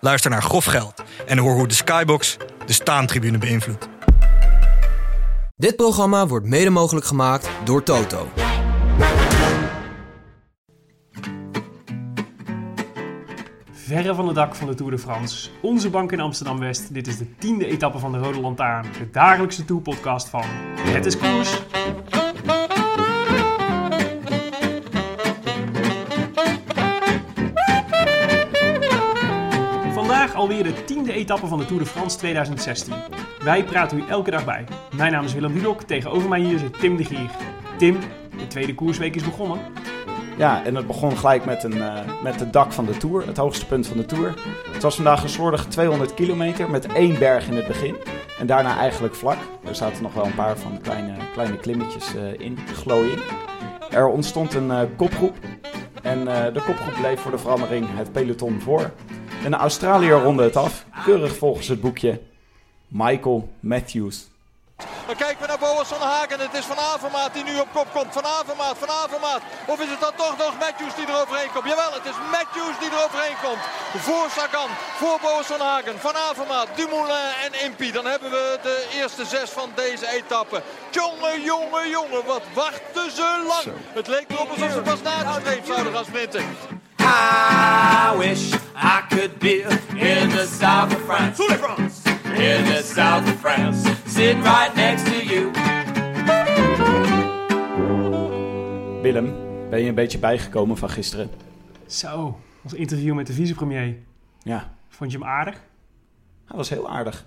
Luister naar Grof Geld en hoor hoe de Skybox de staantribune beïnvloedt. Dit programma wordt mede mogelijk gemaakt door Toto. Verre van het dak van de Tour de France. Onze bank in Amsterdam-West. Dit is de tiende etappe van de Rode Lantaarn. De dagelijkse tourpodcast van Het is Koers. Alweer de tiende etappe van de Tour de France 2016. Wij praten u elke dag bij. Mijn naam is Willem Dudok. Tegenover mij hier zit Tim de Gier. Tim, de tweede koersweek is begonnen. Ja, en het begon gelijk met, een, uh, met het dak van de Tour, het hoogste punt van de Tour. Het was vandaag een slordige 200 kilometer met één berg in het begin. En daarna eigenlijk vlak. Er zaten nog wel een paar van kleine, kleine klimmetjes uh, in, glooien. Er ontstond een uh, kopgroep. En de kopgroep bleef voor de verandering het peloton voor. En de Australiër ronde het af, keurig volgens het boekje Michael Matthews. Dan kijken we naar Boas van Hagen. Het is Van Avermaat die nu op kop komt. Van Avermaat, Van Avermaat. Of is het dan toch nog Matthews die er overheen komt? Jawel, het is Matthews die er overheen komt. Voor Sagan, voor Boas van Hagen, Van Avermaat, Dumoulin en Impi. Dan hebben we de eerste zes van deze etappe. Jongen, jongen, jongen, wat wachten ze lang. Zo. Het leek erop alsof ze pas na de streep zouden gaan sprinten. I wish I could be in the south of France. France. In the south of France, sitting right next to you. Willem, ben je een beetje bijgekomen van gisteren? Zo, ons interview met de vicepremier. Ja. Vond je hem aardig? Hij was heel aardig.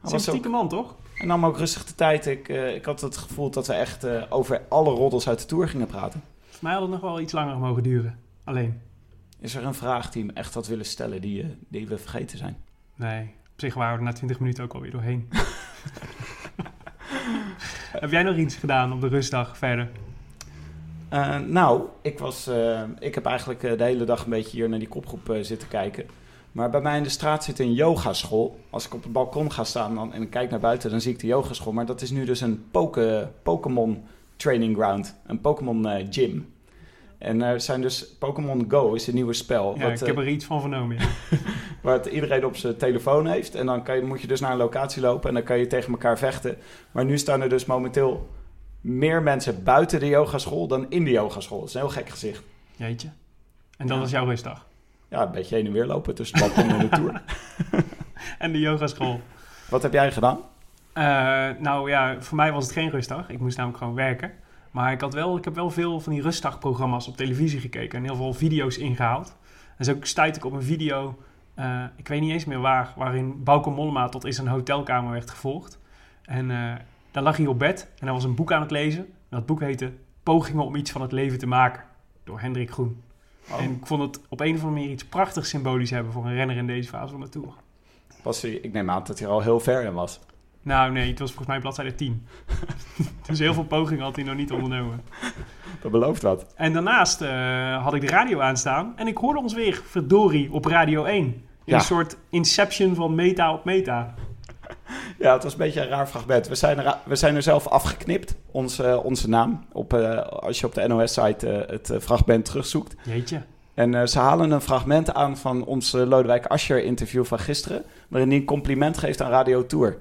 Hij was ook... man, toch? Hij nam ook rustig de tijd. Ik, uh, ik had het gevoel dat we echt uh, over alle roddels uit de Tour gingen praten. Voor mij had het nog wel iets langer mogen duren. Alleen. Is er een vraag die hem echt had willen stellen die, uh, die we vergeten zijn? Nee, op zich waren we er na 20 minuten ook alweer doorheen. Heb jij nog iets gedaan op de rustdag verder? Uh, nou, ik, was, uh, ik heb eigenlijk de hele dag een beetje hier naar die kopgroep uh, zitten kijken. Maar bij mij in de straat zit een yogaschool. Als ik op het balkon ga staan dan, en ik kijk naar buiten, dan zie ik de yogaschool. Maar dat is nu dus een Pokémon training ground. Een Pokémon gym. En er zijn dus Pokémon Go is een nieuwe spel. Ja, wat, ik heb er iets van vernomen. Ja. waar het iedereen op zijn telefoon heeft. En dan kan je, moet je dus naar een locatie lopen en dan kan je tegen elkaar vechten. Maar nu staan er dus momenteel meer mensen buiten de yogaschool dan in de yogaschool. Dat is een heel gek gezicht. Jeetje. En dat ja. was jouw rustdag? Ja, een beetje heen en weer lopen tussen het balkon en de tour. en de yogaschool. Wat heb jij gedaan? Uh, nou ja, voor mij was het geen rustdag. Ik moest namelijk gewoon werken. Maar ik, had wel, ik heb wel veel van die rustdagprogramma's op televisie gekeken en heel veel video's ingehaald. En zo stuitte ik op een video, uh, ik weet niet eens meer waar, waarin Bauke Mollema tot in zijn hotelkamer werd gevolgd. En uh, daar lag hij op bed en hij was een boek aan het lezen. En dat boek heette Pogingen om iets van het leven te maken, door Hendrik Groen. Oh. En ik vond het op een of andere manier iets prachtig symbolisch hebben voor een renner in deze fase van de Tour. Was hij, ik neem aan dat hij er al heel ver in was. Nou nee, het was volgens mij bladzijde 10. dus heel veel pogingen had hij nog niet ondernomen. Dat belooft wat. En daarnaast uh, had ik de radio aanstaan en ik hoorde ons weer, verdorie, op Radio 1. In ja. een soort inception van meta op meta. Ja, het was een beetje een raar fragment. We zijn er, we zijn er zelf afgeknipt, onze, onze naam. Op, uh, als je op de NOS-site uh, het fragment terugzoekt. Jeetje. En ze halen een fragment aan van ons Lodewijk Asscher-interview van gisteren... waarin hij een compliment geeft aan Radio Tour...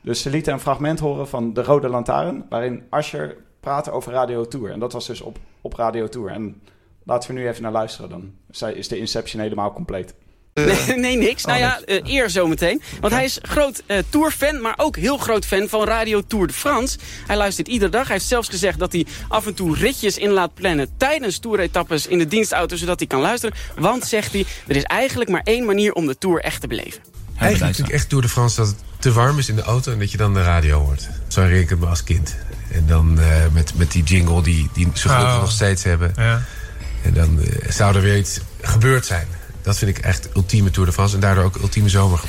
Dus ze lieten een fragment horen van De Rode Lantaarn, waarin Asher praatte over Radio Tour. En dat was dus op, op Radio Tour. En laten we nu even naar luisteren, dan is de Inception helemaal compleet. Nee, nee, niks. nou ja, uh, eer zometeen. Want hij is groot uh, Tour-fan, maar ook heel groot fan van Radio Tour de France. Hij luistert iedere dag. Hij heeft zelfs gezegd dat hij af en toe ritjes in laat plannen... tijdens toeretappes in de dienstauto, zodat hij kan luisteren. Want, zegt hij, er is eigenlijk maar één manier om de Tour echt te beleven. Eigenlijk natuurlijk echt Tour de France dat het te warm is in de auto... en dat je dan de radio hoort. Zo herinner ik het me als kind. En dan uh, met, met die jingle die, die ze gelukkig oh. nog steeds hebben. Ja. En dan uh, zou er weer iets gebeurd zijn. Dat vind ik echt ultieme Tour de France. En daardoor ook ultieme zomer.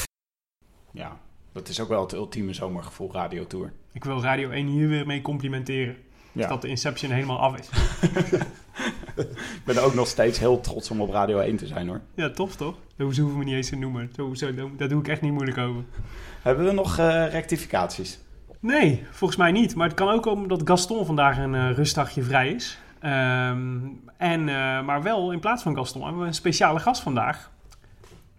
Ja, dat is ook wel het ultieme zomergevoel, Radio Tour. Ik wil Radio 1 hier weer mee complimenteren. Ja. Dat de Inception helemaal af is. Ik ben ook nog steeds heel trots om op Radio 1 te zijn hoor. Ja, tof toch? Dat hoeven we niet eens te noemen. Zo, zo, daar doe ik echt niet moeilijk over. Hebben we nog eh, rectificaties? Nee, volgens mij niet. Maar het kan ook omdat Gaston vandaag een eh, rustdagje vrij is. Ehm, en, eh, maar wel in plaats van Gaston hebben we een speciale gast vandaag.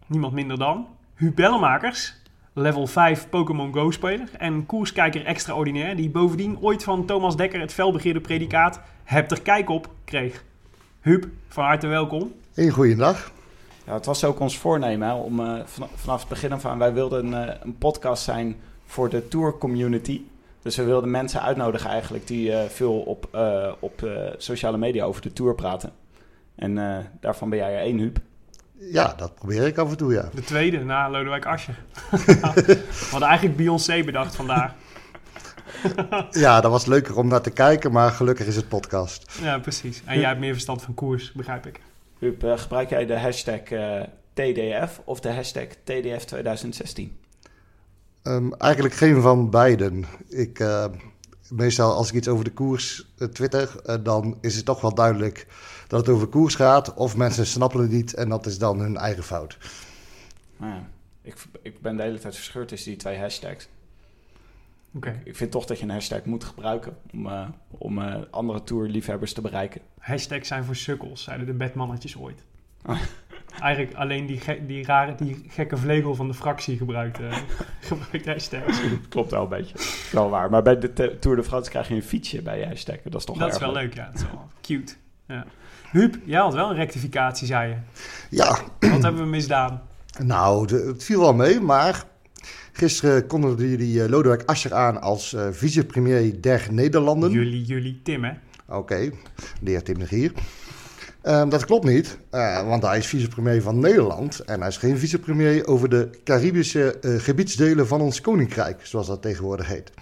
Niemand minder dan Huub Bellemakers. Level 5 Pokémon Go speler. En koerskijker extraordinair. Die bovendien ooit van Thomas Dekker het felbegeerde predicaat Heb er kijk op kreeg. Huub, van harte welkom. Een goeiedag. Ja, het was ook ons voornemen hè, om eh, van- vanaf het begin af aan... Wij wilden een, eh, een podcast zijn voor de tour community. Dus we wilden mensen uitnodigen eigenlijk die eh, veel op, eh, op eh, sociale media over de tour praten. En eh, daarvan ben jij er één, Huub. Ja, dat probeer ik af en toe, ja. De tweede na Lodewijk Asscher. we hadden eigenlijk Beyoncé bedacht vandaag. Ja, dat was leuker om naar te kijken, maar gelukkig is het podcast. Ja, precies. En jij hebt meer verstand van koers, begrijp ik. Huub, eh, gebruik jij de hashtag eh, TDF of de hashtag TDF 2016? Ehm, eigenlijk geen van beiden. Ik, eh, meestal als ik iets over de koers twitter, eh, dan is het toch wel duidelijk dat het over koers gaat. Of mensen snappen het niet en dat is dan hun eigen fout. Nou ja, ik, ik ben de hele tijd verscheurd tussen die twee hashtags. Oké. Ik vind toch dat je een hashtag moet gebruiken om, eh, om eh, andere tourliefhebbers te bereiken. Hashtags zijn voor sukkels, zeiden de bedmannetjes ooit. Oh. Eigenlijk alleen die, ge- die, rare, die gekke vlegel van de fractie gebruikt, eh, gebruikt hashtags. Klopt wel een beetje. Wel waar. Maar bij de Tour de France krijg je een fietsje bij je hashtag. Dat is toch Dat is erg wel leuk, ja. Dat is wel cute. Ja. Huub, jij had wel een rectificatie, zei je. Ja, Wat hebben we misdaan? nou, de- het viel wel mee, maar gisteren kondigde jullie eh, Lodewijk Asscher aan als eh, vicepremier der Nederlanden. Jullie, jullie, Tim, hè? Oké, de heer Tim de Gier. Ehm, dat klopt niet, eh, want hij is vicepremier van Nederland. En hij is geen vicepremier over de Caribische eh, gebiedsdelen van ons koninkrijk, zoals dat tegenwoordig heet.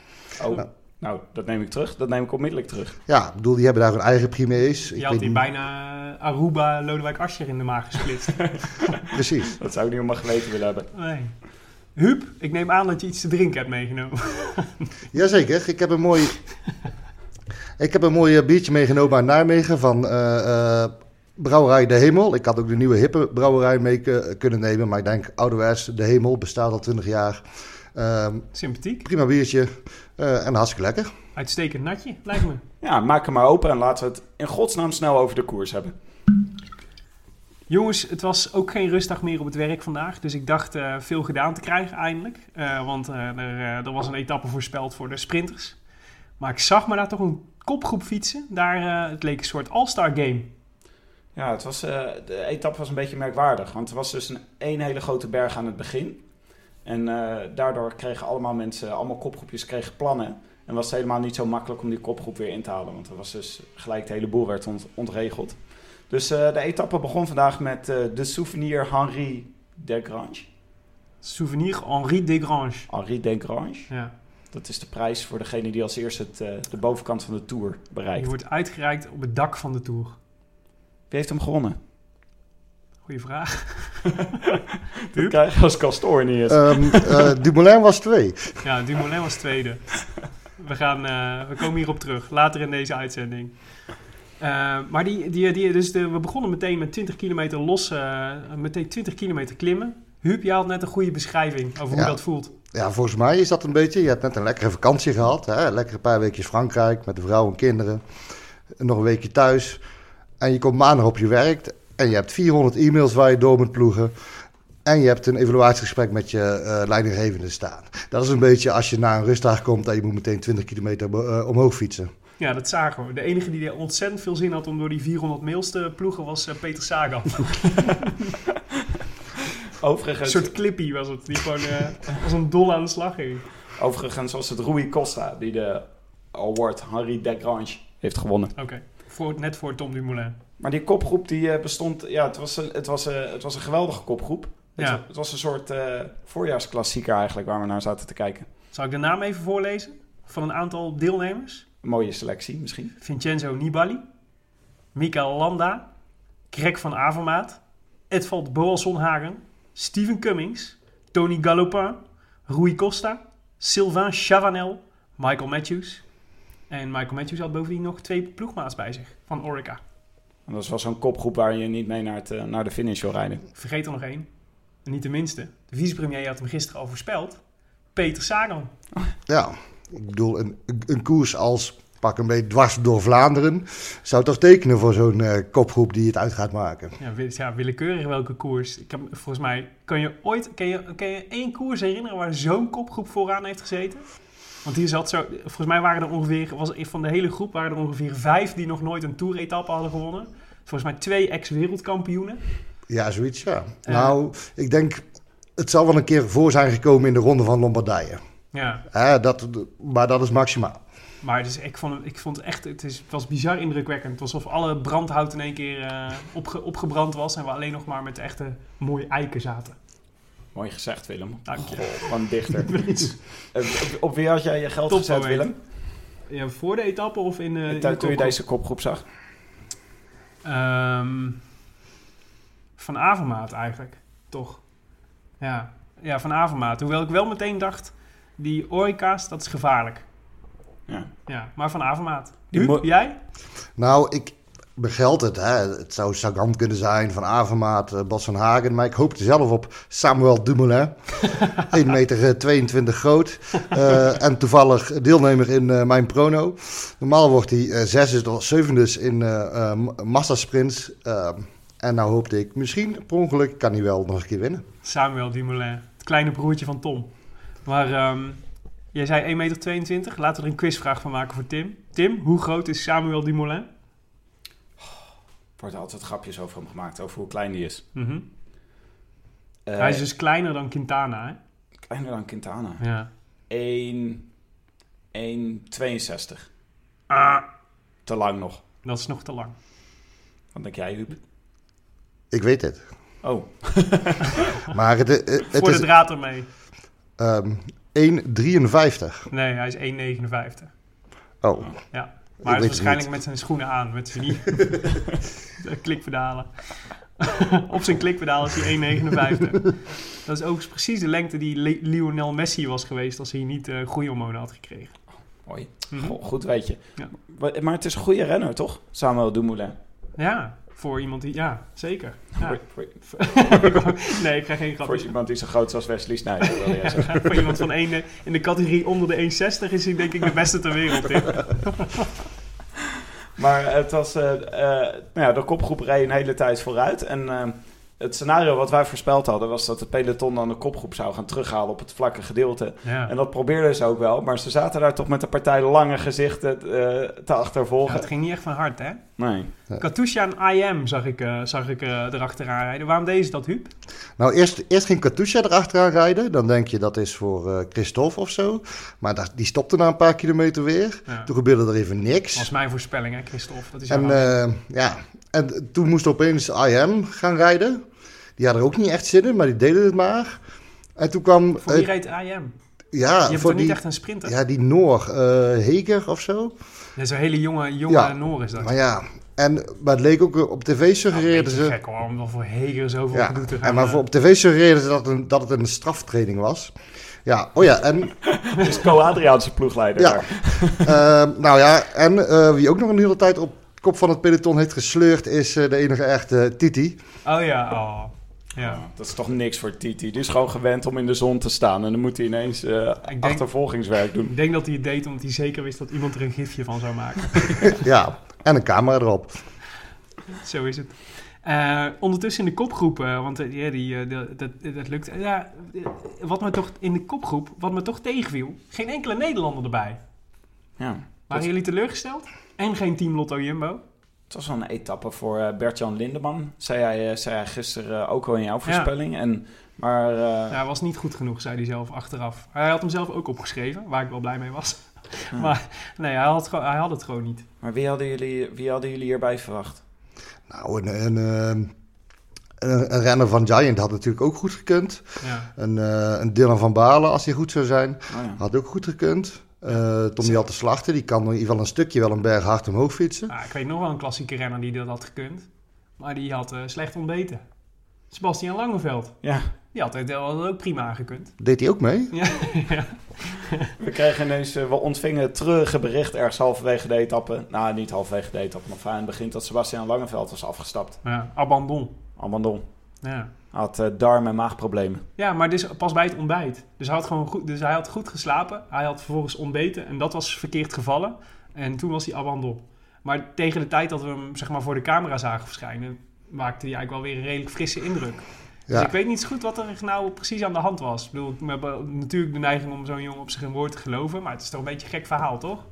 Oh, nou, dat neem ik terug. Dat neem ik onmiddellijk terug. Ja, ik bedoel, die hebben daar hun eigen premiers. Je Ik had hier niet- bijna Aruba Lodewijk Asscher in de maag gesplitst. Precies. Dat zou ik niet mijn geweten willen hebben. nee. Huub, ik neem aan dat je iets te drinken hebt meegenomen. Jazeker, ik heb een mooi, ik heb een mooi eh, biertje meegenomen uit Nijmegen van eh, eh, Brouwerij De Hemel. Ik had ook de nieuwe hippe brouwerij mee kunnen nemen, maar ik denk ouderwets De Hemel, bestaat al 20 jaar. Ehm, Sympathiek. prima biertje eh, en hartstikke lekker. Uitstekend natje, lijkt me. Ja, maak hem maar open en laten we het in godsnaam snel over de koers hebben. Jongens, het was ook geen rustdag meer op het werk vandaag. Dus ik dacht eh, veel gedaan te krijgen eindelijk. Eh, want eh, er, er was een etappe voorspeld voor de sprinters. Maar ik zag me daar toch een kopgroep fietsen. Daar, het leek een soort all-star game. Ja, het was, de etappe was een beetje merkwaardig. Want er was dus een één hele grote berg aan het begin. En daardoor kregen allemaal mensen, allemaal kopgroepjes, kregen plannen. En was het helemaal niet zo makkelijk om die kopgroep weer in te halen. Want er was dus gelijk de hele boel werd ont- ontregeld. Dus eh, de etappe begon vandaag met eh, de souvenir Henri Desgrange. Souvenir Henri Desgrange. Henri Desgrange. Ja. Dat is de prijs voor degene die als eerste het, eh, de bovenkant van de Tour Die bereikt. wordt uitgereikt op het dak van de Tour. Wie heeft hem gewonnen? Goeie vraag. Dat krijg je als Castor niet eens. Ehm eh, Dumoulin was twee. Ja, Dumoulin was tweede. We, gaan, eh, we komen hierop terug, later in deze uitzending. Eh, maar die, die, die, dus de, we begonnen meteen met 20 kilometer los, eh, meteen 20 kilometer klimmen. Huub, jij had net een goede beschrijving over hoe dat voelt. Ja, volgens mij is dat een beetje. Je hebt net een lekkere vakantie gehad. Hè? Lekker een paar weekjes Frankrijk met de vrouw en kinderen. Nog een weekje thuis. En je komt maandag op je werk. En je hebt 400 e-mails waar je door moet ploegen. En je hebt een evaluatiegesprek met je eh, leidinggevende staan. Dat is een beetje als je na een rustdag komt en je moet meteen 20 kilometer omhoog fietsen. Ja, dat zagen we. De enige die er ontzettend veel zin had om door die 400 mails te ploegen was eh, Peter Sagan. een soort clippy was het, die gewoon eh, als een dol aan de slag ging. overigens was het Rui Costa die de award Henri Desgrange heeft gewonnen. Oké, voor, net voor Tom Dumoulin. Maar die kopgroep die eh, bestond... Ja, het was een, het was, eh, het was een geweldige kopgroep. Het, Ja. wa- het was een soort voorjaarsklassieker eigenlijk waar we naar zaten te kijken. Zal ik de naam even voorlezen van een aantal deelnemers? Een mooie selectie misschien. Vincenzo Nibali, Mikael Landa, Greg van Avermaat, Edvald Boasson Hagen, Steven Cummings, Tony Galopin, Rui Costa, Sylvain Chavanel, Michael Matthews. En Michael Matthews had bovendien nog twee ploegmaats bij zich van Orica. En dat is wel zo'n kopgroep waar je niet mee naar, het, eh, naar de finish wil rijden. Vergeet er nog één. En niet de minste. De vicepremier had hem gisteren al voorspeld. Peter Sagan. Ja, ik bedoel, een, een koers als pak een beetje dwars door Vlaanderen... zou toch tekenen voor zo'n eh, kopgroep die het uit gaat maken. Ja, ja, willekeurig welke koers. Ik heb, volgens mij, kan je ooit kan je, kan je één koers herinneren waar zo'n kopgroep vooraan heeft gezeten? Want hier zat zo, volgens mij waren er ongeveer, was er van de hele groep waren er ongeveer vijf die nog nooit een toeretappe hadden gewonnen. Volgens mij twee ex-wereldkampioenen. Ja, zoiets, ja. Nou, ik denk, het zal wel een keer voor zijn gekomen in de ronde van Lombardije. Ja, Hè, dat, maar dat is maximaal. maar dus ik, vond, het- ik vond echt, het, is, het was bizar indrukwekkend. Het was alsof alle brandhout in één keer eh, opge, opgebrand was en we alleen nog maar met de echte mooie eiken zaten. Mooi gezegd, Willem. Dank je. Een dichter. Eh, op, wie had jij je geld Top gezet, moment. Willem? Ja, voor de etappe of in, eh, in de Toen toen je deze kopgroep zag? Ehm, van Avermaat eigenlijk, toch? Ja. ja, van Avermaat. Hoewel ik wel meteen dacht, die Orica's, dat is gevaarlijk. Ja. Ja, maar van Avermaat. Huub, jij? Nou, ik begeld het. Hè. Het zou Sagan kunnen zijn, Van Avermaat, eh, Bas van Hagen. Maar ik hoopte zelf op Samuel Dumoulin. 1 meter eh, 22 groot. Eh, en toevallig deelnemer in eh, mijn prono. Normaal wordt hij eh, zesde tot zevende in eh eh, massasprints. Eh, en nou hoopte ik, misschien per ongeluk kan hij wel nog een keer winnen. Samuel Dumoulin, het kleine broertje van Tom. Maar ehm, jij zei 1,22 meter. Laten we er een quizvraag van maken voor Tim. Tim, hoe groot is Samuel Dumoulin? Er wordt altijd grapjes over hem gemaakt, over hoe klein die is. Mhm. Eh, Hij is dus kleiner dan Quintana, hè? Kleiner dan Quintana. Ja. 1, 1,62. Ah, Te lang nog. dat is nog te lang. Wat denk jij, Huub? Ik weet het. Oh, Maar het, eh, het Voor de is draad ermee. Ehm 1,53. Nee, hij is 1,59. Oh, Ja. Maar hij is waarschijnlijk met zijn schoenen aan, met zijn klikpedalen. Op zijn klikpedaal is hij 1,59. Dat is ook precies de lengte die Le- Lionel Messi was geweest als hij niet uh, groeihormonen had gekregen. mooi. Mhm. Goh, goed weet je. Ja. Maar, maar het is een goede renner, toch? Samuel Dumoulin. Ja, voor iemand die... Ja, zeker. Ja. Voor, voor, nee, ik krijg geen grap. voor iemand die zo groot is als Wesley Sneijder, wil jij zeggen. voor iemand van één, eh, in de categorie onder de 1,60 is hij denk ik de beste ter wereld. Maar het was, eh, eh, nou ja, de kopgroep reed een hele tijd vooruit. En eh, het scenario wat wij voorspeld hadden was dat de peloton dan de kopgroep zou gaan terughalen op het vlakke gedeelte. Ja. En dat probeerden ze ook wel, maar ze zaten daar toch met een partij lange gezichten eh, te Ja, achtervolgen. het ging niet echt van hard, hè? Nee. Katusha en IM zag ik, eh, zag ik eh, erachteraan rijden. Waarom deed ze dat, Huub? Nou, eerst, eerst ging Katusha erachteraan rijden. Dan denk je dat is voor eh, Christophe of zo. Maar dat, die stopte na een paar kilometer weer. Ja. Toen gebeurde er even niks. Dat was mijn voorspelling, hè, Christophe? Dat is En, eh, ja. en toen moest opeens IM gaan rijden. Die hadden er ook niet echt zin in, maar die deden het maar. En toen kwam... voor wie eh, reed IM? ja, Je hebt voor toch niet die, echt een sprinter? ja, die Noor, eh, Heger of zo. Ja, zo'n hele jonge, jonge Ja, Noor is dat. Maar ja, en, maar het leek ook eh, op tv suggereerden ze... gek hoor, om wel voor Heger zoveel Ja, gedoe te gaan. en maar voor, op tv suggereerden ze dat, een, dat het een straftraining was. Ja, oh ja, en Dus Co-Adriaanse ploegleider Ja. daar. Eh, nou ja, en eh, wie ook nog een hele tijd op kop van het peloton heeft gesleurd, is eh, de enige echte Titi. Oh ja, oh. Ja. Dat is toch niks voor Titi. Die is gewoon gewend om in de zon te staan. En dan moet hij ineens eh, denk- achtervolgingswerk doen. Ik denk dat hij het deed omdat hij zeker wist dat iemand er een gifje van zou maken. ja, en een camera erop. Zo is het. Eh, ondertussen in de kopgroep, eh, want ja, die, eh, dat, dat, dat lukt. Ja, wat me toch in de kopgroep, wat me toch tegenviel, geen enkele Nederlander erbij. Ja. Waren jullie teleurgesteld? En geen Team Lotto Jumbo? Het was wel een etappe voor eh, Bert-Jan Lindeman. Zei hij, eh, zei hij gisteren eh, ook al in jouw voorspelling. En, maar eh, Ja, was niet goed genoeg, zei hij zelf achteraf. Hij had hem zelf ook opgeschreven, waar ik wel blij mee was. Ja. Maar nee, hij had, hij had het gewoon niet. Maar wie hadden jullie, wie hadden jullie hierbij verwacht? Nou, een, een, eh, een, een renner van Giant had natuurlijk ook goed gekund. Ja. Een, eh een Dylan van Balen, als hij goed zou zijn, Oh ja. had ook goed gekund. Eh Tommy had te slachten, die kan in ieder geval een stukje wel een berg hard omhoog fietsen. Ah, ik weet nog wel een klassieke renner die dat had gekund. Maar die had eh, slecht ontbeten. Sebastian Langeveld. Ja, Die had het wel ook prima gekund. Deed hij ook mee? Ja, ja. We kregen ineens, eh, we ontvingen treurige bericht ergens halverwege de etappe. Nou, niet halverwege de etappe, maar het begin dat Sebastian Langeveld was afgestapt. ja abandon. Abandon. Ja. Hij had eh, darm- en maagproblemen. Ja, maar dus pas bij het ontbijt. Dus hij, had gewoon goed, dus hij had goed geslapen. Hij had vervolgens ontbeten en dat was verkeerd gevallen. En toen was hij abandon. Maar tegen de tijd dat we hem zeg maar, voor de camera zagen verschijnen... maakte hij eigenlijk wel weer een redelijk frisse indruk. Dus ik weet niet zo goed wat er nou precies aan de hand was. Ik bedoel, we hebben natuurlijk de neiging om zo'n jongen op zijn woord te geloven. Maar het is toch een beetje een gek verhaal, toch?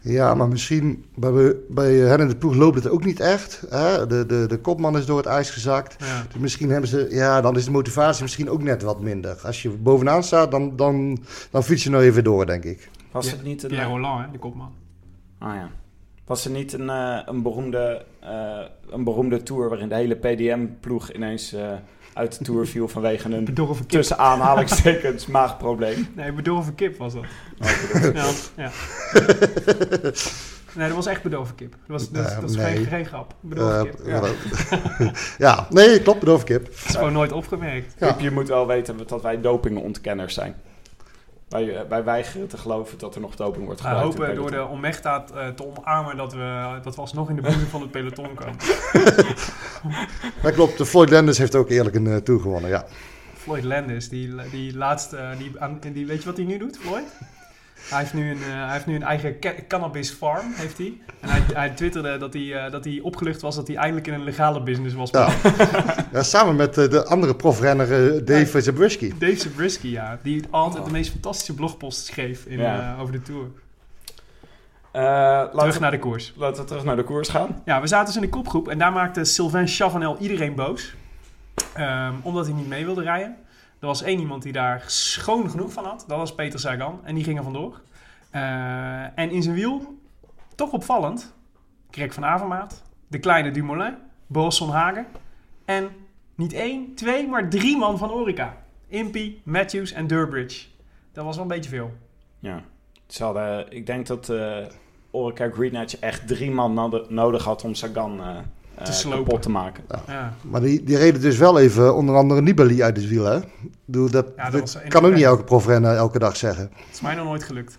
Ja, maar misschien bij, bij hen in de ploeg loopt het ook niet echt. Hè? De, de, de kopman is door het ijs gezakt. Ja. Dus misschien hebben ze, ja, dan is de motivatie misschien ook net wat minder. Als je bovenaan staat, dan, dan, dan fiets je nou even door, denk ik. Was Ja, het niet een... Pierre Roland, hè, de kopman. Ah ja. Was er niet een, eh, een, beroemde, eh, een beroemde tour waarin de hele PDM-ploeg ineens eh, uit de tour viel vanwege een Bedorven kip. tussen aanhalingstekens maagprobleem? Nee, bedorven kip was dat. Oh, Ja, ja. Nee, dat was echt bedorven kip. Dat, was, dat, dat is nee. geen, geen grap. Bedorven Eh, kip. Ja. ja. ja, nee, klopt, bedorven kip. Dat is gewoon nooit opgemerkt. Ja. Je moet wel weten dat wij dopingontkenners zijn. Wij, eh, wij weigeren te geloven dat er nog doping wordt We gebruikt. in hopen door de Omegta eh, te omarmen dat we, dat we alsnog in de buurt van het peloton komen. Dat klopt, de Floyd Landis heeft ook eerlijk een uh, tour gewonnen, ja. Floyd Landis, die, die laatste, die, weet je wat hij nu doet, Floyd? Hij heeft nu een, eh, hij heeft nu een eigen ca- cannabis farm, heeft hij. En hij, hij twitterde dat hij, eh, dat hij opgelucht was dat hij eindelijk in een legale business was. Ja. ja samen met eh, de andere profrenner Dave Zabriskie. Dave Zabriskie, ja. Die altijd de meest fantastische blogposts schreef in, Ja. eh, over de Tour. Eh, Terug we, naar de koers. laten we terug naar de koers gaan. Ja, we zaten dus in de kopgroep en daar maakte Sylvain Chavanel iedereen boos. Ehm, omdat hij niet mee wilde rijden. Er was één iemand die daar schoon genoeg van had. Dat was Peter Sagan. En die ging er vandoor. Eh, en in zijn wiel, toch opvallend, Greg van Avermaat, de kleine Dumoulin, Boas van Hagen. En niet één, twee, maar drie man van Orica. Impey, Matthews en Durbridge. Dat was wel een beetje veel. Ja. Hadden, ik denk dat eh Orica Green Edge echt drie man nodig had om Sagan eh, eh, Te slopen. kapot te maken. Ja. Maar die, die reden dus wel even onder andere Nibali uit het wiel, hè? Ik bedoel, Dat, Ja, dat kan ook niet elke profrenner elke dag zeggen. Het is mij nog nooit gelukt.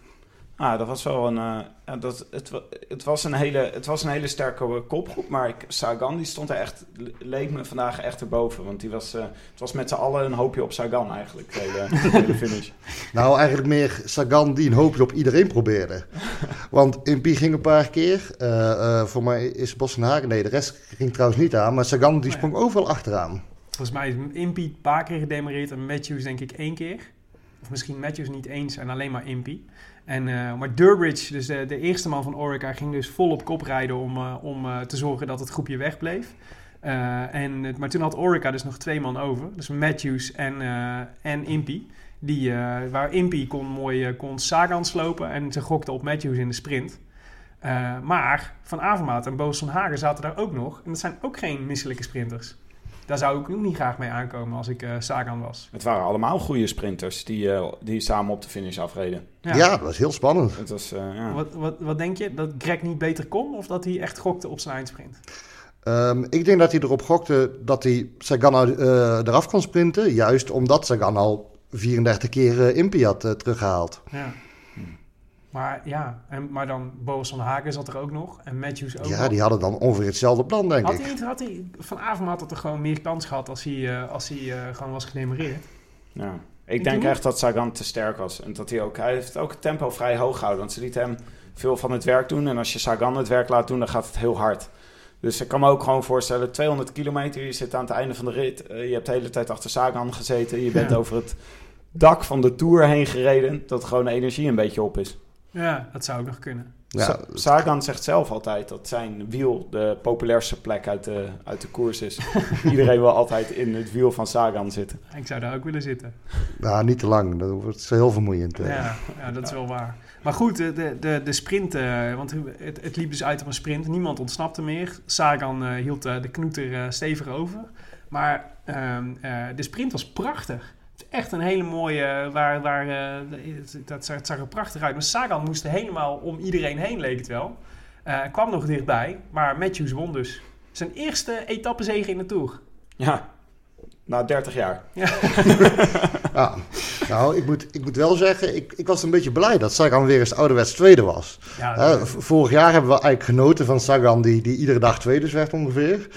Ah, dat was wel een. eh, dat, het, het, was een hele, het was een hele sterke eh, kopgroep. Maar ik, Sagan die stond er echt. le- leek me vandaag echt erboven. Want die was, eh, het was met z'n allen een hoopje op Sagan eigenlijk. De hele, de hele finish. Nou, eigenlijk meer Sagan die een hoopje op iedereen probeerde. Want Impie ging een paar keer. eh, eh, voor mij is Bossenhagen. Nee, de rest ging trouwens niet aan. Maar Sagan die Nee. sprong overal achteraan. Volgens mij is Impey een paar keer gedemareerd en Matthews denk ik één keer. Of misschien Matthews niet eens en alleen maar Impey. En, eh, maar Durbridge, dus de, de eerste man van Orica, ging dus vol op kop rijden om, eh, om eh, te zorgen dat het groepje wegbleef. Eh, en, maar toen had Orica dus nog twee man over. Dus Matthews en, eh en Impey. Die, eh, waar Impey kon mooi eh, kon Sagan slopen en ze gokte op Matthews in de sprint. Eh, maar Van Avermaat en Boos van Hagen zaten daar ook nog. En dat zijn ook geen misselijke sprinters. Daar zou ik ook niet graag mee aankomen als ik eh Sagan was. Het waren allemaal goede sprinters die, eh, die samen op de finish afreden. Ja, dat was heel spannend. Het was, eh, ja. Wat, wat, wat denk je? Dat Greg niet beter kon of dat hij echt gokte op zijn eindsprint? Ehm, ik denk dat hij erop gokte dat hij Sagan eh, eraf kon sprinten. Juist omdat Sagan al 34 keer eh, Impie had eh, teruggehaald. Ja. Maar ja, en, maar dan Boas van Hagen zat er ook nog. En Matthews ook Ja, nog. die hadden dan ongeveer hetzelfde plan, denk Had ik. hij niet, had hij, van Avermaat had er gewoon meer kans gehad als hij, eh, als hij eh, gewoon was gedemereerd. Ja. Ik Ik denk doe- echt dat Sagan te sterk was. En dat hij ook, hij heeft ook het tempo vrij hoog gehouden. Want ze liet hem veel van het werk doen. En als je Sagan het werk laat doen, dan gaat het heel hard. Dus ik kan me ook gewoon voorstellen, 200 kilometer, je zit aan het einde van de rit. eh, je hebt de hele tijd achter Sagan gezeten. Je bent Ja. over het dak van de Tour heen gereden. Dat gewoon de energie een beetje op is. Ja, dat zou ook nog kunnen. Ja, Sa- Sagan zegt zelf altijd dat zijn wiel de populairste plek uit de, uit de koers is. Iedereen wil altijd in het wiel van Sagan zitten. Ik zou daar ook willen zitten. nou, niet te lang. Dat wordt heel vermoeiend. eh. Ja, ja, dat is wel waar. Maar goed, de, de, de, sprint, eh, want het, het liep dus uit op een sprint. Niemand ontsnapte meer. Sagan eh, hield de knoeter eh, stevig over. Maar ehm, eh, de sprint was prachtig. Echt een hele mooie, waar, waar, eh, dat zag, het zag er prachtig uit. Maar Sagan moest helemaal om iedereen heen, leek het wel. Eh, kwam nog dichtbij, maar Matthews won dus. Zijn eerste etappezege in de Tour. Ja, Na 30 jaar. Ja. Nou, ik moet, ik moet wel zeggen, ik, ik was een beetje blij dat Sagan weer eens ouderwets tweede was. Ja, vorig jaar hebben we eigenlijk genoten van Sagan, die, die iedere dag tweede werd ongeveer.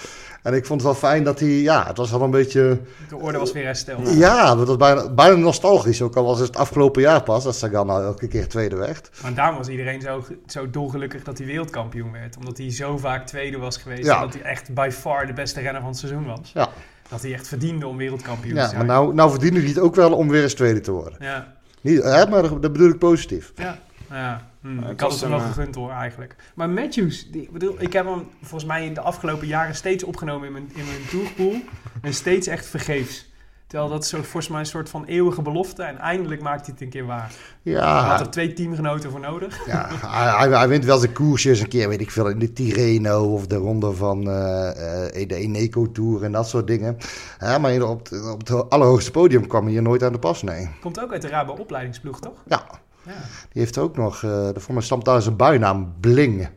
En ik vond het wel fijn dat hij, ja, het was wel een beetje, de orde was weer hersteld. ja, dat was bijna, bijna nostalgisch. Ook al was het het afgelopen jaar pas dat Sagan nou elke keer tweede werd. Maar daarom was iedereen zo, zo dolgelukkig dat hij wereldkampioen werd. Omdat hij zo vaak tweede was geweest. Ja. En dat hij echt by far de beste renner van het seizoen was. Ja, Dat hij echt verdiende om wereldkampioen te ja zijn. maar nou, nou verdiende hij het ook wel om weer eens tweede te worden. Ja, Niet, hè, maar dat dat bedoel ik positief. ja. ja. Hm, het ik had het hem wel eh, gegund hoor, eigenlijk. Maar Matthews, die, ik bedoel, ik heb hem volgens mij in de afgelopen jaren steeds opgenomen in mijn, in mijn tourpool. En steeds echt vergeefs. Terwijl dat is zo, volgens mij een soort van eeuwige belofte. En eindelijk maakt hij het een keer waar. Hij had Ja, er twee teamgenoten voor nodig. ja hij, hij, wint wel zijn koersjes een keer, weet ik veel, in de Tirreno of de ronde van eh, eh, de Eneco Tour en dat soort dingen. Hè, maar op, het- op het allerhoogste podium kwam hij hier nooit aan de pas, nee. Komt ook uit de Rabo opleidingsploeg, toch? Ja, Ja. die heeft ook nog, eh de voor mij stamt daar zijn bijnaam Bling.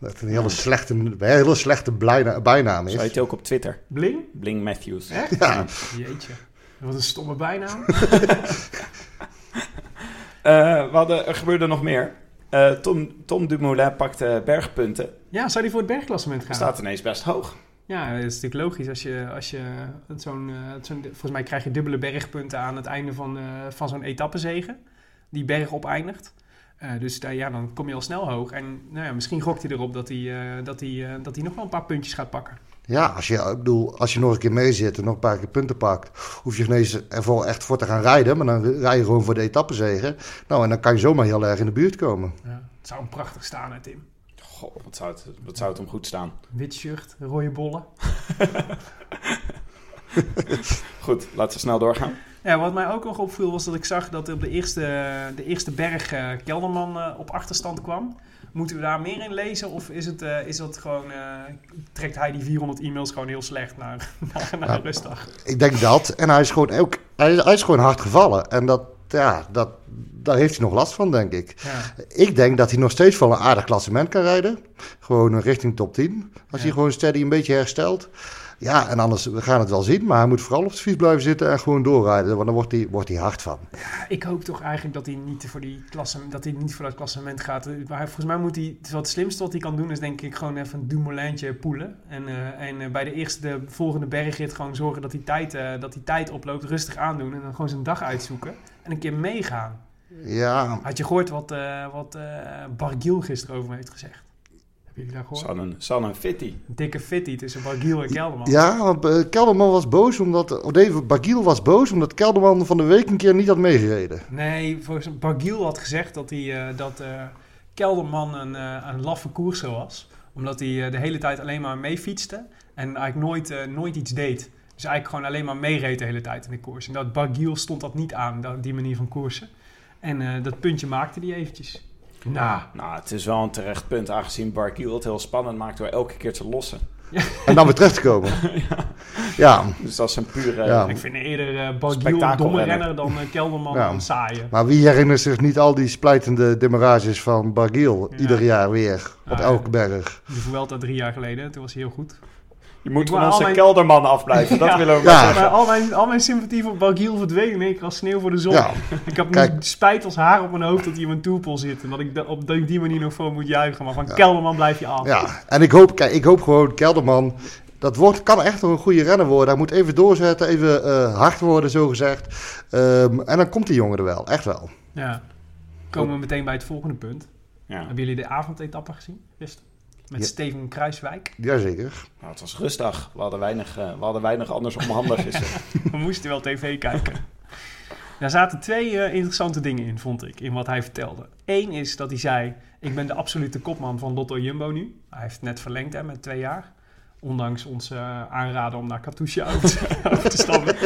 Dat een hele slechte, een hele slechte bijna- bijnaam Zo heet is. hij ook op Twitter. Bling? Bling Matthews. Echt? Ja, Jeetje. Wat een stomme bijnaam. Eh, we hadden, er gebeurde nog meer. Eh, Tom, Tom Dumoulin pakte bergpunten. Ja, zou die voor het bergklassement gaan? Staat ineens best hoog. Ja, dat is natuurlijk logisch. Als je, als je zo'n, eh, zo'n, volgens mij krijg je dubbele bergpunten aan het einde van, eh, van zo'n etappezege. Die berg opeindigt. Eh, dus ja, dan kom je al snel hoog. En nou ja, misschien gokt hij erop dat hij, eh, dat, hij, eh, dat hij nog wel een paar puntjes gaat pakken. ja als, je, ik bedoel, als je nog een keer mee zit en nog een paar keer punten pakt, hoef je ineens ervoor echt voor te gaan rijden. Maar dan rij je gewoon voor de etappezegen. Nou, en dan kan je zomaar heel erg in de buurt komen. Ja. Het zou hem prachtig staan, hè, Tim. Goh, wat zou, het, wat zou het hem goed staan. Wit shirt, rode bollen. Goed, laten we snel doorgaan. Ja, wat mij ook nog opviel was dat ik zag dat op de eerste, de eerste berg eh, Kelderman eh, op achterstand kwam. Moeten we daar meer in lezen of is, het, eh, is dat gewoon, trekt hij die 400 e-mails gewoon heel slecht naar, naar, naar rustdag? Ik denk dat. En hij is gewoon, ook, hij, hij is gewoon hard gevallen. En dat, ja, dat, daar heeft hij nog last van, denk ik. Ja. Ik denk dat hij nog steeds wel een aardig klassement kan rijden. Gewoon richting top 10. Als hij gewoon steady een beetje herstelt. Ja, en anders, we gaan het wel zien. Maar hij moet vooral op het fiets blijven zitten en gewoon doorrijden. Want dan wordt hij, wordt hij hard van. Ik hoop toch eigenlijk dat hij niet voor, die klasse, dat, hij niet voor dat klassement gaat. Maar volgens mij moet hij, het, het slimste wat hij kan doen is denk ik gewoon even een Dumoulintje poelen. En, eh, en eh, bij de eerste, de volgende bergrit gewoon zorgen dat hij, tijd, eh, dat hij tijd oploopt, rustig aandoen. En dan gewoon zijn dag uitzoeken. En een keer meegaan. Ja, Had je gehoord wat, eh wat eh Barguil gisteren over me heeft gezegd? Jullie daar gehoord? San een, San een fitty. Een dikke fitty tussen Barguil en Kelderman. ja want eh, Kelderman was boos omdat... Of nee, Bagiel was boos omdat Kelderman van de week een keer niet had meegereden. Nee, volgens Barguil had gezegd dat, hij, eh, dat eh, Kelderman een, eh, een laffe koerser was. Omdat hij eh, de hele tijd alleen maar meefietste en eigenlijk nooit, eh, nooit iets deed. Dus eigenlijk gewoon alleen maar meereed de hele tijd in de koers. En dat Barguil stond dat niet aan, dat, die manier van koersen. En eh, dat puntje maakte hij eventjes. Nou, Nou, het is wel een terecht punt, aangezien Barkiel het heel spannend maakt door elke keer te lossen. En dan weer terug te komen. Ja, Dus dat is een pure... Ja. ik vind eerder eh Barguil een domme renner dan eh, Kelderman Ja. een saaie. maar wie herinnert zich niet al die splijtende demarages van Bargiel? Ja. Ieder jaar weer, op Ja, elke berg. De Vuelta drie jaar geleden, toen was hij heel goed. Je moet Ik van onze mijn- kelderman afblijven, dat Ja. willen we Ja. zeggen. Al mijn, al mijn sympathie voor Barguil verdween in één keer als sneeuw voor de zon. Ja. Ik heb Kijk. nu spijt als haar op mijn hoofd dat hij in mijn toerpol zit. En dat ik op die die manier nog voor moet juichen. Maar van Kelderman blijf je af. Ja, en ik hoop, kijk, ik hoop gewoon Kelderman. Dat wordt, kan echt nog een goede renner worden. Hij moet even doorzetten, even eh, hard worden, zo gezegd. Ehm, en dan komt die jongen er wel, echt wel. Ja. Komen we meteen bij het volgende punt. Ja. Hebben jullie de avondetappe gezien gisteren? Met Ja. Steven Kruiswijk. Jazeker. Nou, het was rustdag. We hadden weinig, eh, we hadden weinig anders om handen gisteren. We moesten wel tv kijken. Daar zaten twee eh, interessante dingen in, vond ik, in wat hij vertelde. Eén is dat hij zei, ik ben de absolute kopman van Lotto Jumbo nu. Hij heeft net verlengd hè, met twee jaar. Ondanks ons eh, aanraden om naar Katusha over te, over te stappen.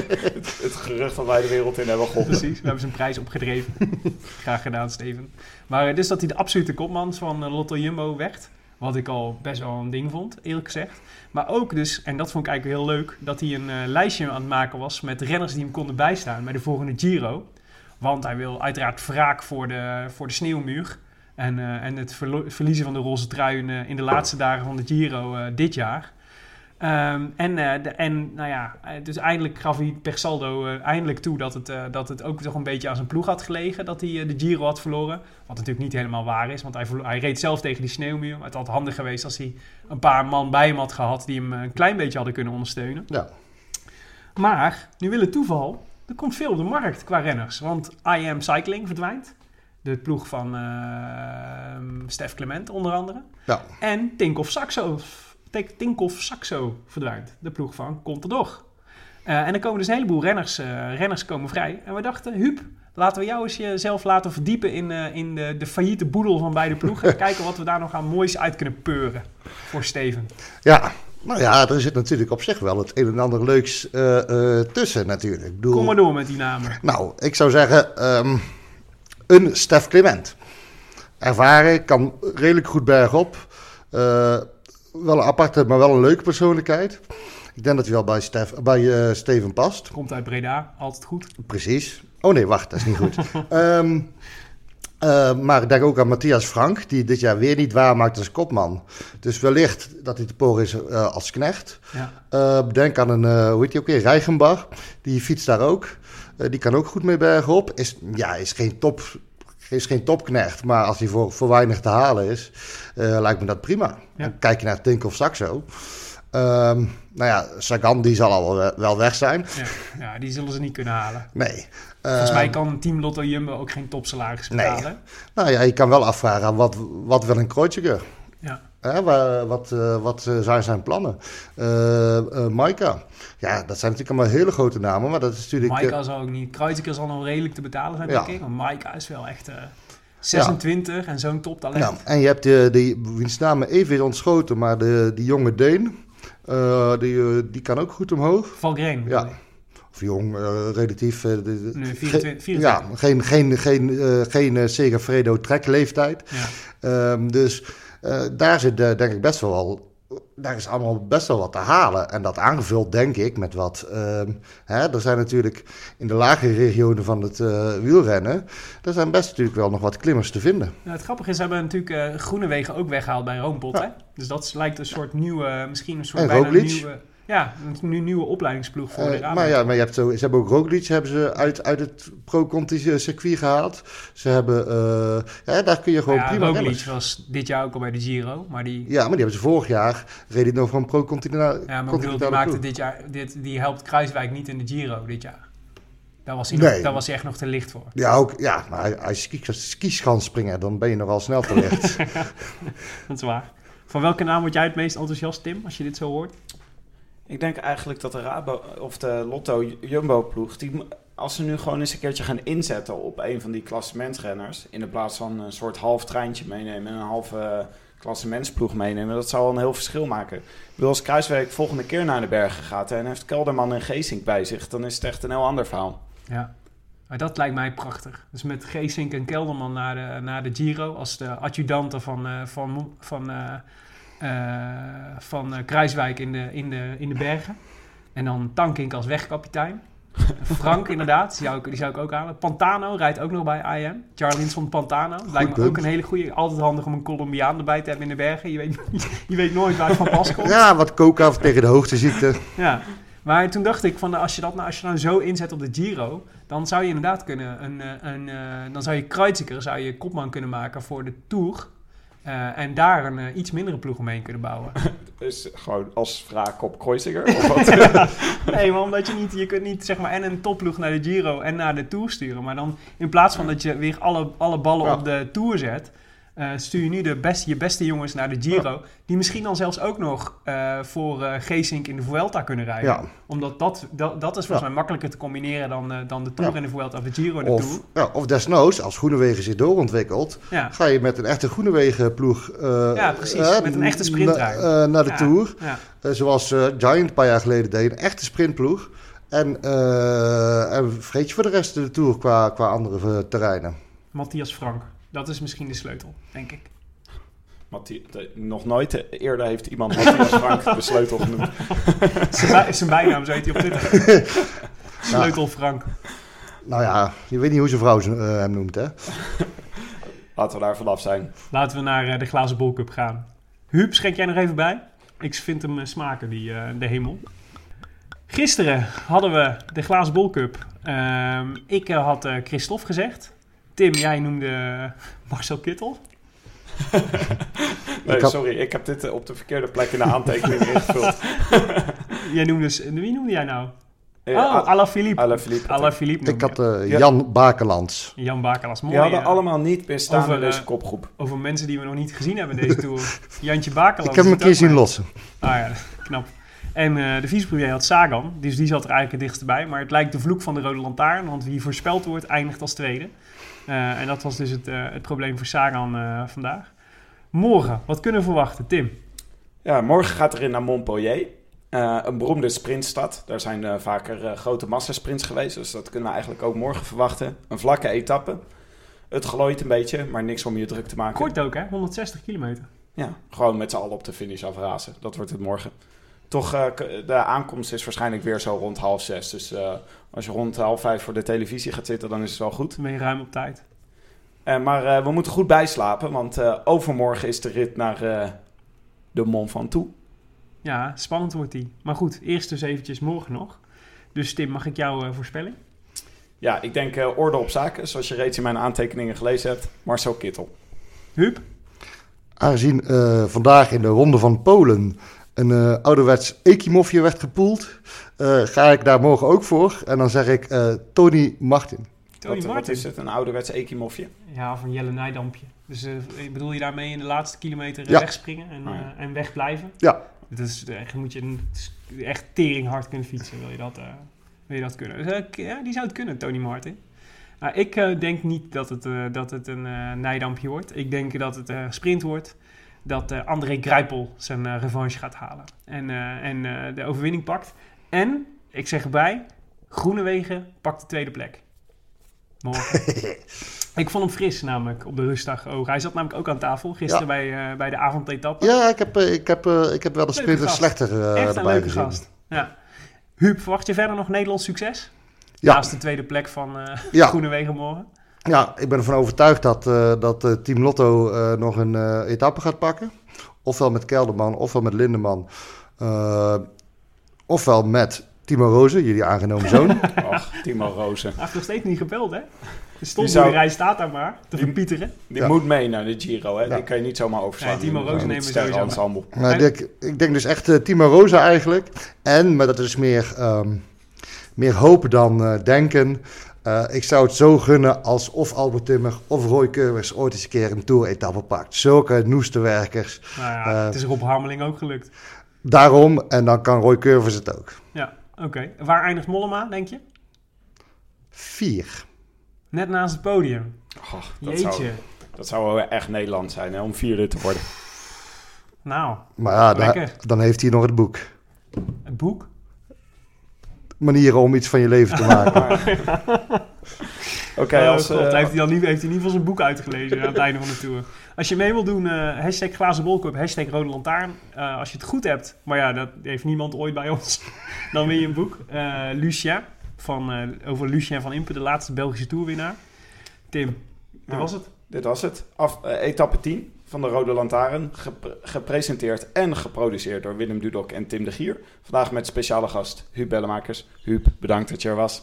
het gerucht dat wij de wereld in hebben geholpen. Precies, we hebben zijn prijs opgedreven. Graag gedaan, Steven. Maar dus dat hij de absolute kopman van Lotto Jumbo werd. Wat ik al best wel een ding vond, eerlijk gezegd. Maar ook dus, en dat vond ik eigenlijk heel leuk, dat hij een eh, lijstje aan het maken was met renners die hem konden bijstaan bij de volgende Giro. Want hij wil uiteraard wraak voor de, voor de sneeuwmuur. En, eh, en het verliezen van de roze trui in, eh, in de laatste dagen van de Giro dit jaar. Ehm, en, eh, de, en nou ja, eh, dus eindelijk gaf hij per saldo eh, eindelijk toe dat het, dat het ook toch een beetje aan zijn ploeg had gelegen. Dat hij de Giro had verloren. Wat natuurlijk niet helemaal waar is, want hij, hij reed zelf tegen die sneeuwmuur. Het had handig geweest als hij een paar man bij hem had gehad die hem een klein beetje hadden kunnen ondersteunen. Ja. Maar, nu wil het toeval, er komt veel op de markt qua renners. Want I Am Cycling verdwijnt. De ploeg van eh, Stef Clement onder andere. Ja. En Tinkoff Saxo, Tinkoff Saxo verdwijnt. De ploeg van Contador. Eh en er komen dus een heleboel renners, eh, renners komen vrij. En we dachten, Huub, laten we jou eens jezelf laten verdiepen in, eh, in de, de failliete boedel van beide ploegen. en kijken wat we daar nog aan moois uit kunnen peuren voor Steven. Ja, nou ja, er zit natuurlijk op zich wel het een en ander leuks tussen natuurlijk. Ik bedoel, Kom maar door met die namen. Nou, ik zou zeggen, ehm, een Stef Clement. Ervaren, kan redelijk goed bergop. Wel een aparte, maar wel een leuke persoonlijkheid. Ik denk dat hij wel bij, Stef, bij eh, Steven past. Komt uit Breda, altijd goed. Precies. Oh nee, wacht, dat is niet goed. Ehm, eh, maar ik denk ook aan Matthias Frank, die dit jaar weer niet waarmaakt als kopman. Dus wellicht dat hij te poren is eh, als knecht. Ja. Denk aan een, hoe heet die ook weer, Reichenbach. Die fietst daar ook. Die kan ook goed mee bergop. Is, ja, is geen top... Is geen topknecht, maar als hij voor, voor weinig te halen is, eh, lijkt me dat prima. Ja. Dan kijk je naar Tink of Saxo. Ehm, nou ja, Sagan die zal al wel- wel weg zijn. Ja, ja, die zullen ze niet kunnen halen. Nee. Volgens Ehm, mij kan Team Lotto Jumbo ook geen topsalaris Nee. betalen. Nou ja, je kan wel afvragen, wat, wat wil een Kreuziger? Ja. Hè, wat eh, wat eh, zijn zijn plannen? Eh Maika. Ja, dat zijn natuurlijk allemaal hele grote namen, maar dat is natuurlijk... Maika zal ook niet. Kruijziger zal nog redelijk te betalen zijn, Ja. denk ik. Want Maika is wel echt eh, 26 en zo'n toptalent. ja, en je hebt de, die, wiens naam even is ontschoten, maar de, die jonge Deen, die, die kan ook goed omhoog. Valgren. Ja. Of jong, relatief. de- Nee, ge- 24. 24. Ja, geen, geen, geen, geen Segafredo trekleeftijd. Ja. Ehm, dus eh, daar zit eh, denk ik best wel. Daar is allemaal best wel wat te halen. En dat aangevuld, denk ik, met wat... ehm, hè, er zijn natuurlijk in de lagere regionen van het eh, wielrennen... er zijn best natuurlijk wel nog wat klimmers te vinden. Nou, het grappige is, ze hebben natuurlijk eh Groenewegen ook weggehaald bij Roompot. Ja. Hè? Dus dat lijkt een soort nieuwe, misschien een soort En bijna Roglic. nieuwe... Ja, een nu- nieuwe opleidingsploeg voor Eh, de maar ja, maar je hebt zo, ze hebben ook Roglic hebben ze uit, uit het Pro-Conti circuit gehaald. Ze hebben... eh, ja, daar kun je gewoon ja, prima Roglic renners. was dit jaar ook al bij de Giro, maar die... Ja, maar die hebben ze vorig jaar... reed hij nog van Pro-Continental. Ja, maar ik bedoel, die maakte dit jaar, dit, die helpt Kruiswijk niet in de Giro dit jaar. Daar was hij, nog, daar was hij echt nog te licht voor. Ja, ook, ja, maar als je ski- skis springen, dan ben je nogal snel te licht. Dat is waar. Van welke naam word jij het meest enthousiast, Tim, als je dit zo hoort? Ik denk eigenlijk dat de Rabo of de Lotto Jumbo ploeg, die, als ze nu gewoon eens een keertje gaan inzetten op een van die klassementsrenners, in de plaats van een soort half treintje meenemen en een halve eh, klassementsploeg meenemen, dat zou al een heel verschil maken. Ik bedoel, als Kruiswijk volgende keer naar de bergen gaat en heeft Kelderman en Geesink bij zich, dan is het echt een heel ander verhaal. Ja. Maar dat lijkt mij prachtig. Dus met Geesink en Kelderman naar de, naar de Giro als de adjudanten van, eh, van, van, eh, van eh, Kruiswijk in de, in, de, in de bergen. En dan Tankink als wegkapitein. Frank inderdaad, die zou, ik, die zou ik ook halen. Pantano rijdt ook nog bij IM. Charlinson Pantano. Lijkt me punt. ook een hele goede. Altijd handig om een Colombiaan erbij te hebben in de bergen. Je weet, je weet nooit waar het van pas komt. ja, wat coca tegen de hoogteziekte. Ja, maar toen dacht ik van als je dat nou, als je nou zo inzet op de Giro, dan zou je inderdaad kunnen een, eh, een, eh, dan zou je Kreuziger zou je kopman kunnen maken voor de Tour. Eh, en daar een eh, iets mindere ploeg omheen kunnen bouwen. Dus gewoon als wraak op Kreuziger nee, maar omdat je niet, je kunt niet zeg maar en een topploeg naar de Giro en naar de Tour sturen. Maar dan in plaats van dat je weer alle, alle ballen Ja. op de Tour zet, eh, stuur je nu de beste, je beste jongens naar de Giro. Die misschien dan zelfs ook nog eh, voor eh Geesink in de Vuelta kunnen rijden. Ja. Omdat dat, dat, dat is volgens Ja. mij makkelijker te combineren dan, dan de Tour en de Vuelta of de Giro en de Of, Tour. of desnoods, als Groenewegen zich doorontwikkelt, ga je met een echte Groenewegen ploeg... Ja, precies, met een echte na- naar de Tour. Ja. Zoals Giant een paar jaar geleden deed. Een echte sprintploeg. En, en vergeet je voor de rest de Tour qua, qua andere terreinen. Matthias Frank. Dat is misschien de sleutel, denk ik. De- nog nooit eerder heeft iemand Matthias Frank de sleutel genoemd. Zijn, zijn bijnaam, zo heet hij op Twitter. Sleutel Frank. Nou ja, je weet niet hoe zijn vrouw eh, hem noemt, hè? Laten we daar vanaf zijn. Laten we naar eh, de glazen bolcup gaan. Huub, schenk jij nog even bij? Ik vind hem eh, smaken, die, eh, de hemel. Gisteren hadden we de Glazen Bol Cup. Ehm, ik had eh, Christophe gezegd. Tim, jij noemde Marcel Kittel. Nee, Ik had- sorry, ik heb dit eh, op de verkeerde plek in de aantekening ingevuld. Jij noemde, wie noemde jij nou? Eh, oh, Alaphilippe. Alaphilippe. Alaphilippe Ik had eh, Ja. Jan Bakelands. je. Jan Bakelas. Mooi. Die hadden eh, allemaal niet meer staan over, in deze eh, kopgroep. Over mensen die we nog niet gezien hebben deze tour. Jantje Bakelas. Ik heb hem een keer zien lossen. Ah ja, knap. En eh, de vicepremier had Sagan, dus die zat er eigenlijk het dichtst bij. Maar het lijkt de vloek van de Rode Lantaarn, want wie voorspeld wordt, eindigt als tweede. Eh, en dat was dus het, eh, het probleem voor Sagan eh, vandaag. Morgen, wat kunnen we verwachten, Tim? Ja, morgen gaat erin naar Montpellier. Een beroemde sprintstad. Daar zijn vaker grote massasprints geweest. Dus dat kunnen we eigenlijk ook morgen verwachten. Een vlakke etappe. Het glooit een beetje, maar niks om je druk te maken. Kort ook, hè? 160 kilometer. Ja, gewoon met z'n allen op de finish afrazen. Dat wordt het morgen. Toch, eh, de aankomst is waarschijnlijk weer zo rond half zes. Dus eh, als je rond half vijf voor de televisie gaat zitten, dan is het wel goed. Dan ben je ruim op tijd. Eh, maar eh, we moeten goed bijslapen, want eh, overmorgen is de rit naar eh, de Mont Ventoux. Ja, spannend wordt die. Maar goed, eerst dus eventjes morgen nog. Dus Tim, mag ik jouw eh, voorspelling? Ja, ik denk eh, orde op zaken. Zoals je reeds in mijn aantekeningen gelezen hebt. Marcel Kittel. Huub? Aangezien eh, vandaag in de Ronde van Polen een eh, ouderwets Ekimofje werd gepoeld, eh, ga ik daar morgen ook voor. En dan zeg ik eh, Tony Martin. Tony wat, wat Martin? is het? Een ouderwets ekimofje? Ja, of een Jelle Nijdampje. Dus eh, bedoel je daarmee in de laatste kilometer Ja. wegspringen en, Oh ja. eh, en wegblijven? Ja. Dat is echt, moet je een, echt teringhard kunnen fietsen, wil je dat, eh, wil je dat kunnen. Dus, ja, die zou het kunnen, Tony Martin. Nou, ik eh, denk niet dat het, eh, dat het een eh Nijdampje wordt. Ik denk dat het eh sprint wordt. Dat eh, André Grijpel zijn eh, revanche gaat halen. En, eh, en de overwinning pakt. En, ik zeg erbij, Groenewegen pakt de tweede plek. Morgen. ik vond hem fris namelijk op de rustdag ook. Hij zat namelijk ook aan tafel gisteren Ja. bij, bij de avondetappe. Ja, ik heb, ik heb, ik heb wel de sprinter slechter Echt een leuke gezien. gast. Ja. Huub, verwacht je verder nog Nederlands succes? Ja. Naast de tweede plek van eh Ja. Groenewegen morgen. Ja, ik ben ervan overtuigd dat, eh, dat eh, Team Lotto eh, nog een eh, etappe gaat pakken. Ofwel met Kelderman, ofwel met Lindeman. eh, ofwel met Timo Rozen, jullie aangenomen zoon. Och, Timo Rozen. Hij heeft nog steeds niet gebeld, hè? De Die zou- stopboerderij staat daar maar, te Die- verpieteren. Die Ja. moet mee naar de Giro, hè? Ja. Die kan je niet zomaar overslaan. Nee, Timo Rozen moet nemen sowieso ensemble. Maar ik, denk- ik denk dus echt Timo Rosa eigenlijk. En, maar dat is meer, ehm, meer hopen dan eh, denken. Eh, ik zou het zo gunnen als of Albert Timmer of Roy Curvers ooit eens een keer een Tour-etappe pakt. Zulke noesterwerkers. Nou ja, Eh. het is Rob Harmeling ook gelukt. Daarom, en dan kan Roy Curvers het ook. Ja, oké. Waar eindigt Mollema, denk je? Vier. Net naast het podium. Och, dat, Jeetje. zou, dat zou wel echt Nederland zijn, hè? Om vierde te worden. Nou, Maar ja, dan heeft hij nog het boek. het boek. Manieren om iets van je leven te maken. Oké, Oh, als... Eh, heeft, hij dan niet, heeft hij in ieder geval zijn boek uitgelezen aan het einde van de tour. Als je mee wil doen, eh hashtag glazen bolcup, hashtag rode lantaarn. Eh, als je het goed hebt, maar ja, dat heeft niemand ooit bij ons. dan win je een boek. Eh Lucien, van, eh, over Lucien van Impe, de laatste Belgische tourwinnaar. Tim, dat Ja. was het. Dit was het. Af, etappe 10 van de Rode Lantaarn. Gepre- gepresenteerd en geproduceerd door Willem Dudok en Tim de Gier. Vandaag met speciale gast Huub Bellemakers. Huub, bedankt dat je er was.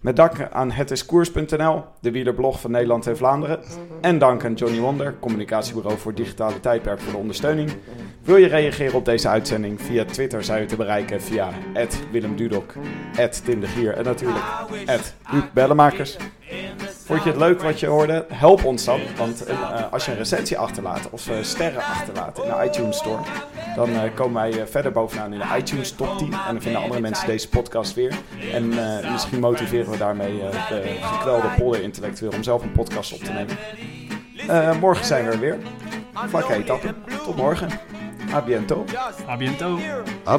Met dank aan hetiskoers.nl, de wielerblog van Nederland en Vlaanderen. En dank aan Johnny Wonder, communicatiebureau voor digitale tijdperk voor de ondersteuning. Wil je reageren op deze uitzending? Via Twitter zijn we te bereiken via Willem Dudok, Tim de Gier en natuurlijk Huub Bellemakers. Vond je het leuk wat je hoorde? Help ons dan. Want eh, als je een recensie achterlaat of eh, sterren achterlaat in de iTunes Store, dan eh, komen wij verder bovenaan in de iTunes top 10. En dan vinden andere mensen deze podcast weer. En eh, misschien motiveren we daarmee eh, de gekwelde polder intellectueel om zelf een podcast op te nemen. Eh, morgen zijn we er weer. Vlakke etappe. Tot morgen. A biento. A.